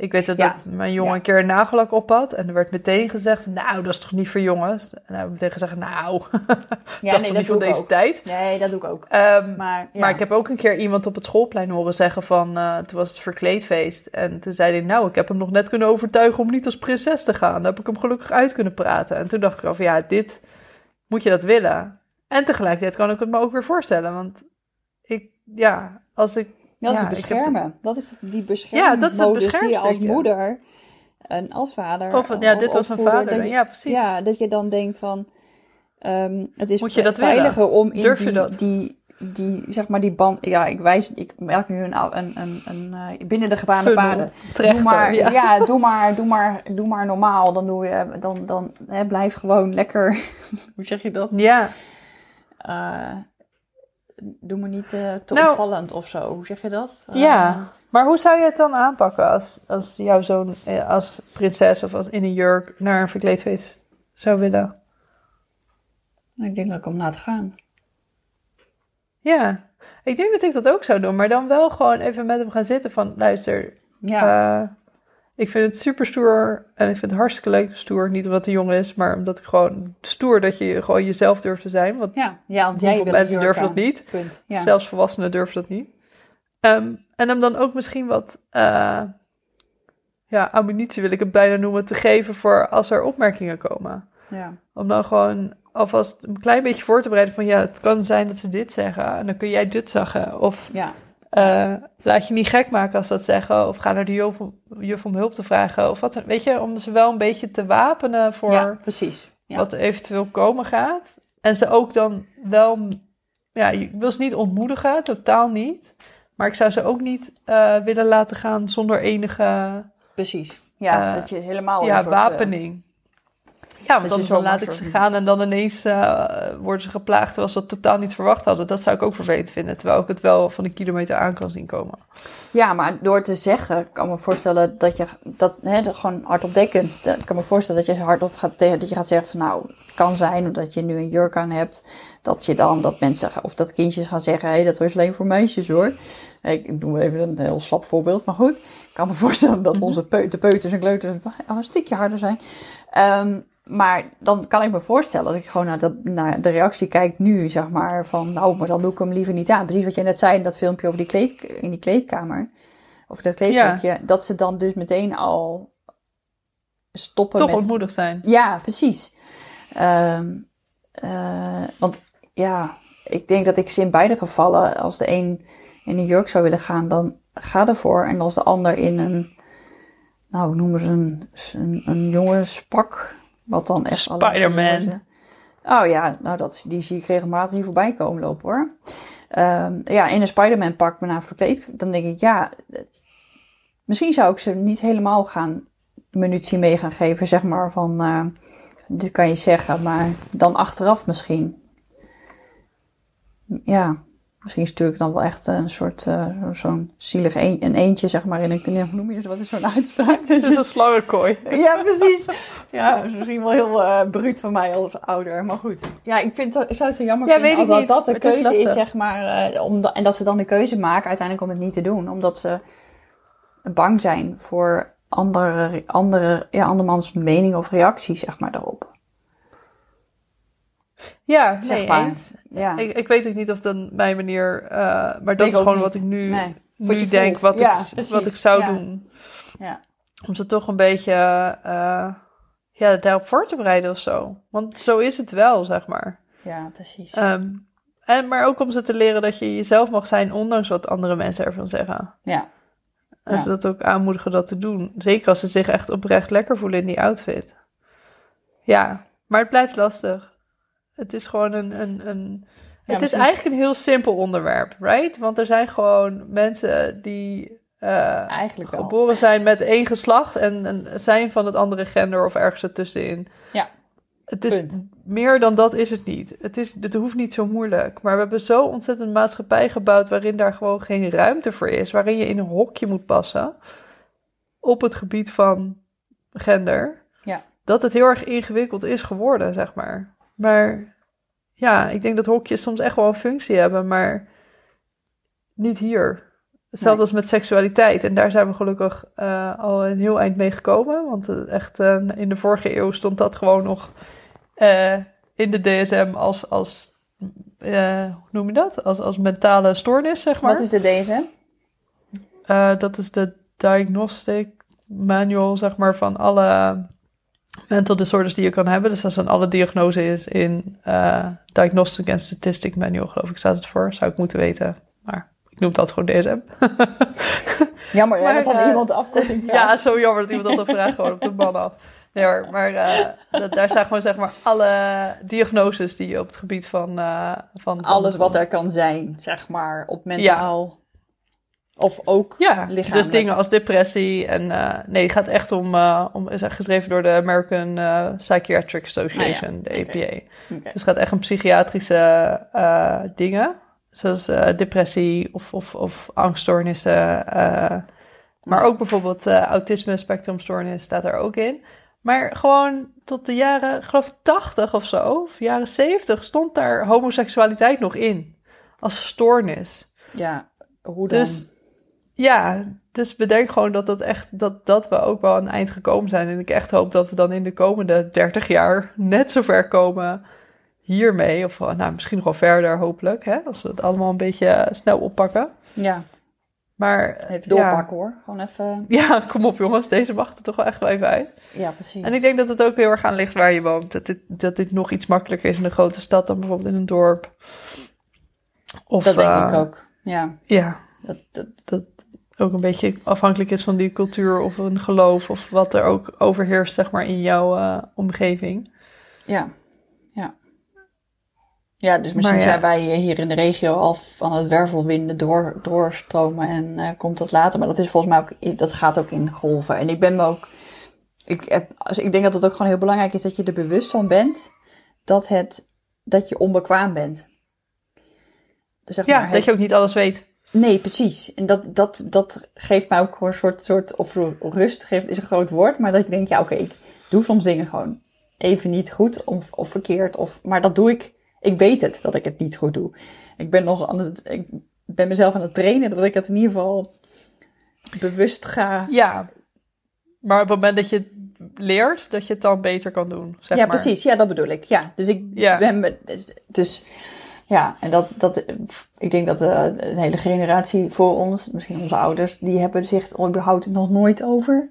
Ik weet dat, Ja. dat mijn jongen Ja. een keer een nagellak op had. En er werd meteen gezegd, nou, dat is toch niet voor jongens? En dan heb ik meteen gezegd, nou, Ja, dat is toch niet ik deze ook. tijd? Nee, dat doe ik ook. Ehm, Maar, ja. Maar ik heb ook een keer iemand op het schoolplein horen zeggen van... eh, toen was het verkleedfeest. En toen zei hij, nou, ik heb hem nog net kunnen overtuigen om niet als prinses te gaan. Daar heb ik hem gelukkig uit kunnen praten. En toen dacht ik al van, ja, dit... Moet je dat willen? En tegelijkertijd kan ik het me ook weer voorstellen. Want ik, ja, als ik... Dat ja, is ik heb beschermen. Dat is die Ja, bescherming dat is het die je als moeder en als vader... Of, ja, dit was een vader. je- Ja, precies. Ja, dat je dan denkt van... ehm, het is Moet je dat veiliger om in Durf je die, dat? die, die, zeg maar, die band... Ja, ik wijs... Ik merk nu een, een, een, een, eh, binnen de gebaande paden. Trechter, doe maar, ja. ja. doe maar, doe maar, doe maar normaal. Dan doe je, dan, dan hè, blijf gewoon lekker. Hoe zeg je dat? Ja, Eh, doe me niet eh, te Nou- opvallend of zo. Hoe zeg je dat? Eh, Ja, maar hoe zou je het dan aanpakken als, als jouw zoon eh, als prinses of als in een jurk naar een verkleedfeest zou willen? ik denk dat ik hem laat gaan. Ja, ik denk dat ik dat ook zou doen, maar dan wel gewoon even met hem gaan zitten van, luister, Ja, eh, ik vind het super stoer en ik vind het hartstikke leuk stoer. Niet omdat hij jong is, maar omdat ik gewoon stoer dat je gewoon jezelf durft te zijn. Want ja, ja want jij wil mensen durven dat niet? Punt. Ja. Zelfs volwassenen durven dat niet. Ehm, en hem dan ook misschien wat eh, ja, ammunitie, wil ik het bijna noemen, te geven voor als er opmerkingen komen. ja. Om dan gewoon alvast een klein beetje voor te bereiden van ja, het kan zijn dat ze dit zeggen en dan kun jij dit zeggen. Of ja. Eh, laat je niet gek maken als dat zeggen. Of ga naar de juf om, juf om hulp te vragen. Of wat, weet je, om ze wel een beetje te wapenen voor ja, precies. Ja. wat er eventueel komen gaat. En ze ook dan wel, ja, je wil ze niet ontmoedigen, totaal niet. Maar ik zou ze ook niet eh, willen laten gaan zonder enige Precies. Ja, Eh, dat je helemaal ja, soort, wapening. Ja, want dat anders dan laat ik ze gaan en dan ineens eh, worden ze geplaagd terwijl ze dat totaal niet verwacht hadden. Dat zou ik ook vervelend vinden, terwijl ik het wel van een kilometer aan kan zien komen. Ja, maar door te zeggen, kan me voorstellen dat je dat hè, dat gewoon hardop dekkend. Dat kan me voorstellen dat je hardop gaat tegen dat je gaat zeggen van nou, het kan zijn omdat je nu een jurk aan hebt, dat je dan dat mensen of dat kindjes gaan zeggen, hé, hey, dat was alleen voor meisjes hoor. Ik noem even een heel slap voorbeeld, maar goed. Ik kan me voorstellen dat onze peu de peuters en kleuters een stukje harder zijn. Ehm, maar dan kan ik me voorstellen dat ik gewoon naar de, naar de reactie kijk nu, zeg maar, van nou, maar dan doe ik hem liever niet aan. Precies wat je net zei in dat filmpje over die kleed, in die kleedkamer, of dat kleedhokje, dat ze dan dus meteen al stoppen Toch met... ontmoedigd zijn. Ja, precies. Ehm, eh, want ja, ik denk dat ik ze in beide gevallen, als de een in een jurk zou willen gaan, dan ga ervoor. En als de ander in een, nou noemen ze een, een, een jongenspak, wat dan echt... Spider-Man. Oh ja, nou dat, die zie ik regelmatig hier voorbij komen lopen hoor. Ehm, ja, in een Spider-Man pak me naar verkleed, dan denk ik ja, misschien zou ik ze niet helemaal gaan munitie mee gaan geven, zeg maar van uh, dit kan je zeggen, maar dan achteraf misschien. Ja, misschien stuur ik dan wel echt een soort, uh, zo'n zielig een, een eentje, zeg maar, in een, hoe noem je het, wat is zo'n uitspraak? Het is een slangenkooi. ja, precies. Ja, misschien wel heel uh, bruut van mij als ouder, maar goed. Ja, ik, vind, ik zou het zo jammer ja, vinden als dat, dat de keuze is, is, zeg maar, uh, om, en dat ze dan de keuze maken uiteindelijk om het niet te doen, omdat ze bang zijn voor andere, andere, ja, andermans mening of reactie, zeg maar, daarop. Ja, zeg nee, maar. eens. Ja. Ik, ik weet ook niet of dan mijn manier, uh, maar dat is gewoon wat ik nu, Nee. nu denk, voelt. wat, Ja, ik, precies. wat ik zou Ja. doen. Ja. Om ze toch een beetje uh, ja, daarop voor te bereiden of zo. Want zo is het wel, zeg maar. ja, precies. Um, en, maar ook om ze te leren dat je jezelf mag zijn, ondanks wat andere mensen ervan zeggen. ja. En ze dat ook aanmoedigen dat te doen. Zeker als ze zich echt oprecht lekker voelen in die outfit. Ja, maar het blijft lastig. Het is gewoon een. een, een het is misschien- eigenlijk een heel simpel onderwerp, right? Want er zijn gewoon mensen die eh, Eigenlijk wel. geboren zijn met één geslacht en, en zijn van het andere gender of ergens ertussenin. Ja. Het is Punt. meer dan dat is het niet. Het, is, het hoeft niet zo moeilijk. Maar we hebben zo ontzettend maatschappij gebouwd waarin daar gewoon geen ruimte voor is. Waarin je in een hokje moet passen. Op het gebied van gender. Ja. Dat het heel erg ingewikkeld is geworden, zeg maar. Maar ja, ik denk dat hokjes soms echt wel een functie hebben, maar niet hier. Hetzelfde Nee. als met seksualiteit. En daar zijn we gelukkig eh, al een heel eind mee gekomen. Want eh, echt eh, in de vorige eeuw stond dat gewoon nog in de DSM als, als hoe noem je dat? Als, als mentale stoornis, zeg maar. Wat is de DSM? Dat is de diagnostic manual, zeg maar, van alle mental disorders die je kan hebben. Dus dat zijn alle diagnoses in eh, Diagnostic and Statistic Manual, geloof ik, staat het voor. Zou ik moeten weten, maar ik noem dat gewoon DSM. Jammer, Maar, hebt van eh, iemand de afkorting vraagt. ja, zo jammer dat iemand dat dan vraagt, gewoon op de man af. Nee hoor, maar eh, dat, daar staan gewoon zeg maar alle diagnoses die je op het gebied van... van, van Alles wat er kan zijn, zeg maar, op mentaal. Of ook Ja, lichamelijk. dus dingen als depressie en... eh, nee, het gaat echt om... eh, om is echt geschreven door de American eh, Psychiatric Association, Ah, de ja. APA. Dus het gaat echt om psychiatrische dingen. Zoals depressie of, of, of angststoornissen. maar ook bijvoorbeeld autisme spectrumstoornis staat er ook in. Maar gewoon tot de jaren, geloof 80 of zo, of jaren 70, stond daar homoseksualiteit nog in. Als stoornis. Ja, hoe dan? Dus ja, dus bedenk gewoon dat, dat, echt, dat, dat we ook wel een eind gekomen zijn. En ik echt hoop dat we dan in de komende 30 jaar net zo ver komen hiermee. Of nou, misschien nog wel verder hopelijk, hè, als we het allemaal een beetje eh, snel oppakken. ja, Maar even ja. doorpakken hoor. Gewoon even... Ja, kom op jongens, deze wacht er toch wel echt wel even uit. Ja, precies. En ik denk dat het ook heel erg aan ligt waar je woont. Dat dit, dat dit nog iets makkelijker is in een grote stad dan bijvoorbeeld in een dorp. Of, dat denk eh, ik ook. Ja, Ja, dat, dat, dat ook een beetje afhankelijk is van die cultuur of een geloof of wat er ook overheerst, zeg maar, in jouw eh, omgeving. ja. Ja. Ja, dus misschien ja. zijn wij hier in de regio al van het wervelwinden door, doorstromen en eh, komt dat later. Maar dat is volgens mij ook, dat gaat ook in golven. En ik ben me ook, ik, heb, ik denk dat het ook gewoon heel belangrijk is dat je er bewust van bent dat, het, dat je onbekwaam bent. Dus zeg Ja, maar, dat je ook niet alles weet. Nee, precies. En dat, dat, dat geeft mij ook een soort, soort of rust geeft, is een groot woord. Maar dat ik denk, ja oké, ik doe soms dingen gewoon even niet goed of, of verkeerd. Of, maar dat doe ik, ik weet het dat ik het niet goed doe. Ik ben nog aan het, ik ben mezelf aan het trainen dat ik het in ieder geval bewust ga. Ja, maar op het moment dat je leert, dat je het dan beter kan doen. Zeg ja, maar. precies. Ja, dat bedoel ik. Ja, dus ik Ja. ben... me- dus- Dus ja, en dat, dat... Ik denk dat eh, een hele generatie voor ons, misschien onze ouders, die hebben zich überhaupt nog nooit over...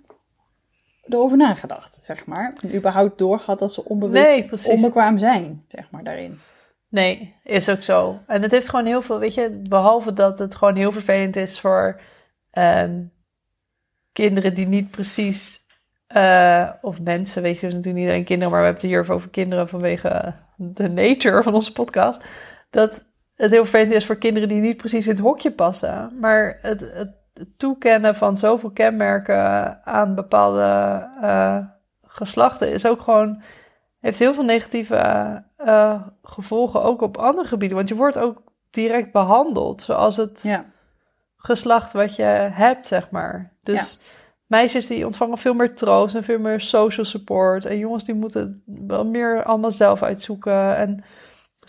erover nagedacht, zeg maar. En überhaupt doorgehad dat ze onbewust Nee, onbekwaam zijn, zeg maar, daarin. Nee, is ook zo. En het heeft gewoon heel veel, weet je, behalve dat het gewoon heel vervelend is voor ehm, kinderen die niet precies, eh, of mensen, weet je, dus natuurlijk niet alleen kinderen, maar we hebben het hier over kinderen vanwege de nature van onze podcast, dat het heel vervelend is voor kinderen die niet precies in het hokje passen. Maar het, het toekennen van zoveel kenmerken aan bepaalde eh, geslachten is ook gewoon heeft heel veel negatieve eh, gevolgen ook op andere gebieden. Want je wordt ook direct behandeld zoals het Ja. geslacht wat je hebt, zeg maar. Dus meisjes die ontvangen veel meer troost en veel meer social support. En jongens die moeten wel meer allemaal zelf uitzoeken. En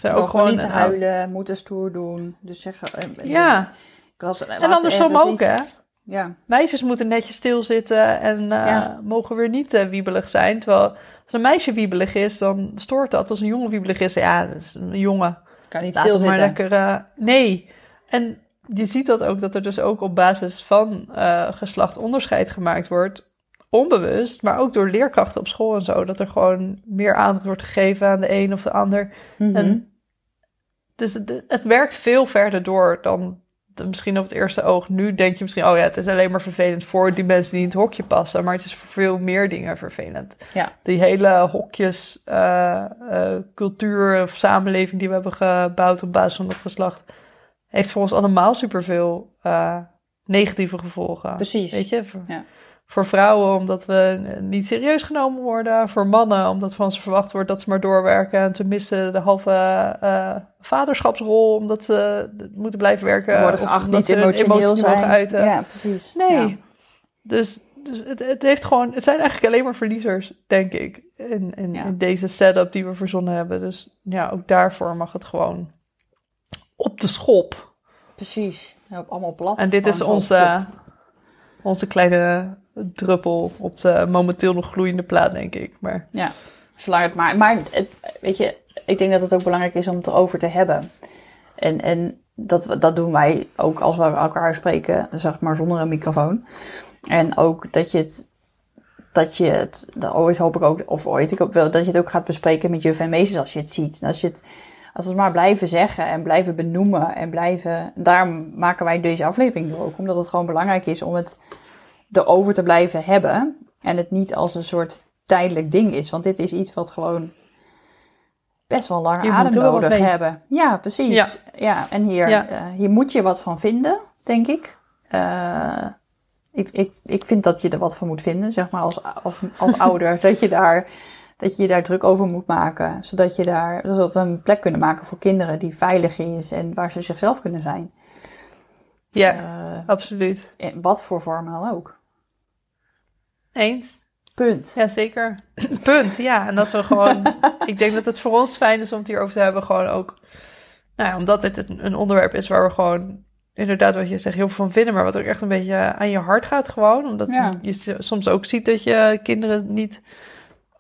zijn ook gewoon niet huilen, moeten stoer doen. Dus zeggen... eh, Ja, Ik las en andersom ook, hè. Ja, Meisjes moeten netjes stilzitten en eh, Ja. mogen weer niet eh, wiebelig zijn. Terwijl als een meisje wiebelig is, dan stoort dat. Als een jongen wiebelig is, ja, dat is een jongen. kan niet Laat het maar stilzitten. lekker. eh, nee. En je ziet dat ook, dat er dus ook op basis van eh, geslacht onderscheid gemaakt wordt. Onbewust, maar ook door leerkrachten op school en zo. Dat er gewoon meer aandacht wordt gegeven aan de een of de ander. Mhm. En dus het, het werkt veel verder door dan de- misschien op het eerste oog. Nu denk je misschien, oh ja, het is alleen maar vervelend voor die mensen die in het hokje passen. Maar het is voor veel meer dingen vervelend. Ja. Die hele hokjes, eh, eh, cultuur of samenleving die we hebben gebouwd op basis van dat geslacht, heeft voor ons allemaal superveel eh negatieve gevolgen. Precies. Weet je, Ja. Voor vrouwen omdat we niet serieus genomen worden. Voor mannen omdat van ze verwacht wordt dat ze maar doorwerken. En ze missen de halve eh, vaderschapsrol omdat ze moeten blijven werken. We worden geacht niet emotioneel niet mogen zijn. uiten. Ja, precies. Nee. Ja. Dus, dus het, het heeft gewoon, het zijn eigenlijk alleen maar verliezers, denk ik, in, in, Ja. in deze setup die we verzonnen hebben. Dus ja, ook daarvoor mag het gewoon op de schop. Precies. Op allemaal plat. En dit is onze, onze kleine druppel op de momenteel nog gloeiende plaat, denk ik. Maar Ja, zolang het maar. Maar weet je, ik denk dat het ook belangrijk is om het erover te hebben. En, en dat, dat doen wij ook als we elkaar spreken, zeg maar zonder een microfoon. En ook dat je het. Dat je het, dat ooit hoop ik ook, of ooit ik hoop wel, dat je het ook gaat bespreken met juf en meesters als je het ziet. Als je het, als we het maar blijven zeggen en blijven benoemen en blijven, daarom maken wij deze aflevering ook. Omdat het gewoon belangrijk is om het erover te blijven hebben. En het niet als een soort tijdelijk ding is. Want dit is iets wat gewoon best wel lang Hier adem nodig hebben. Ja, precies. Ja, en hier, Ja. eh, hier moet je wat van vinden, denk ik. Eh, ik, ik. Ik vind dat je er wat van moet vinden, zeg maar, als, als, als ouder. Dat je, daar, dat je je daar druk over moet maken. Zodat, je daar, zodat we een plek kunnen maken voor kinderen die veilig is en waar ze zichzelf kunnen zijn. ja, Eh, absoluut. in wat voor vorm dan ook. Eens. Punt. Jazeker. Punt, ja. En als we gewoon... ik denk dat het voor ons fijn is om het hierover te hebben. Gewoon ook... Nou ja, omdat dit een onderwerp is waar we gewoon... Inderdaad, wat je zegt, heel veel van vinden. Maar wat ook echt een beetje aan je hart gaat gewoon. Omdat Ja. je soms ook ziet dat je kinderen niet...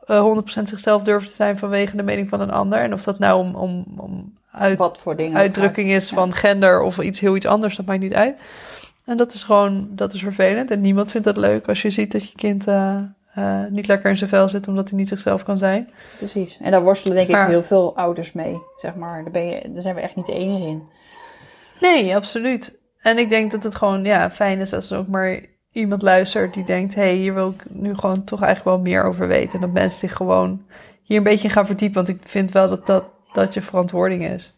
eh 100% zichzelf durven te zijn vanwege de mening van een ander. En of dat nou om, om, om uit, Wat voor dingen. uitdrukking gaat. is Ja. van gender of iets heel iets anders, dat maakt niet uit. En dat is gewoon, dat is vervelend. En niemand vindt dat leuk als je ziet dat je kind eh, eh, niet lekker in zijn vel zit omdat hij niet zichzelf kan zijn. Precies. En daar worstelen denk ik heel veel ouders mee, zeg maar. Daar, ben je, daar zijn we echt niet de enige in. Nee, absoluut. En ik denk dat het gewoon ja, fijn is als er ook maar iemand luistert die denkt: hé, hey, hier wil ik nu gewoon toch eigenlijk wel meer over weten. En dat mensen zich gewoon hier een beetje in gaan verdiepen. Want ik vind wel dat dat, dat je verantwoording is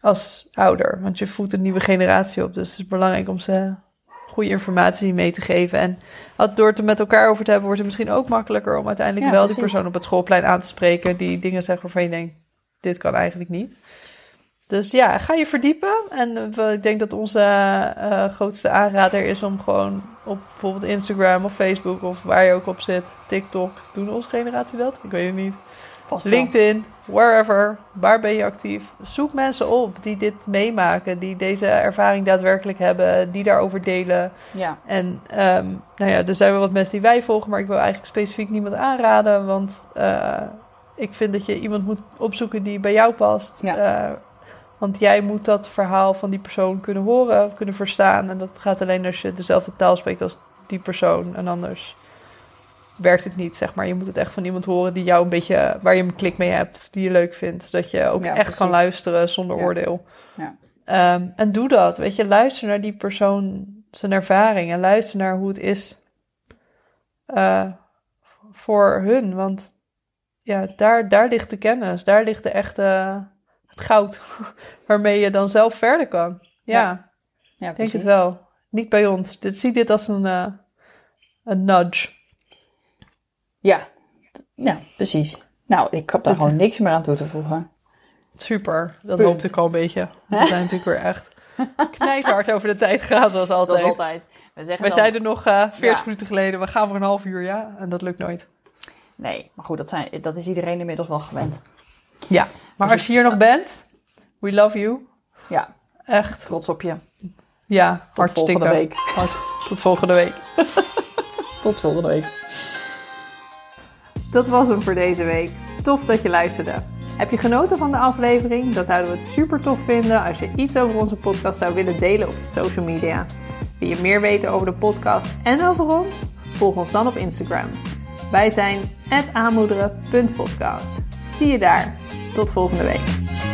als ouder. Want je voedt een nieuwe generatie op. Dus het is belangrijk om ze goede informatie mee te geven. En door het er met elkaar over te hebben, wordt het misschien ook makkelijker om uiteindelijk Ja, wel die persoon op het schoolplein aan te spreken. Die dingen zegt waarvan je denkt: dit kan eigenlijk niet. Dus ja, ga je verdiepen. En eh, ik denk dat onze eh, grootste aanrader is om gewoon op bijvoorbeeld Instagram of Facebook of waar je ook op zit, TikTok, doen onze generatie dat? Ik weet het niet. Vast. LinkedIn, wherever, waar ben je actief? Zoek mensen op die dit meemaken, die deze ervaring daadwerkelijk hebben, die daarover delen. Ja. En um, nou ja, er zijn wel wat mensen die wij volgen, maar ik wil eigenlijk specifiek niemand aanraden, want uh, ik vind dat je iemand moet opzoeken die bij jou past. Ja. Uh, want jij moet dat verhaal van die persoon kunnen horen, kunnen verstaan. En dat gaat alleen als je dezelfde taal spreekt als die persoon. En anders werkt het niet, zeg maar. Je moet het echt van iemand horen die jou een beetje, waar je een klik mee hebt, die je leuk vindt. Zodat je ook Ja, echt precies. kan luisteren zonder Ja. oordeel. Ja. Ehm, en doe dat, weet je. Luister naar die persoon, zijn ervaring. En luister naar hoe het is eh, voor hun. Want ja, daar, daar ligt de kennis. Daar ligt de echte, het goud. Waarmee je dan zelf verder kan. Ja, Ja, denk het wel. Niet bij ons. Dit, zie dit als een, eh, een nudge. Ja. ja, precies. Nou, ik heb daar gewoon niks meer aan toe te voegen. Super, dat Punt. hoopte ik al een beetje. We zijn natuurlijk weer echt knijthard over de tijd gegaan, zoals altijd. Zoals altijd. We zeggen Wij dan- zeiden nog eh 40 Ja. minuten geleden, we gaan voor een half uur, ja. En dat lukt nooit. Nee, maar goed, dat, zijn, dat is iedereen inmiddels wel gewend. Ja, maar als je hier nog bent, we love you. Ja, Echt, trots op je. ja, Tot volgende week. Hart- Tot volgende week. Tot volgende week. Dat was hem voor deze week. Tof dat je luisterde. Heb je genoten van de aflevering? Dan zouden we het super tof vinden als je iets over onze podcast zou willen delen op social media. Wil je meer weten over de podcast en over ons? Volg ons dan op Instagram. Wij zijn aanmoederen.podcast. Zie je daar. Tot volgende week.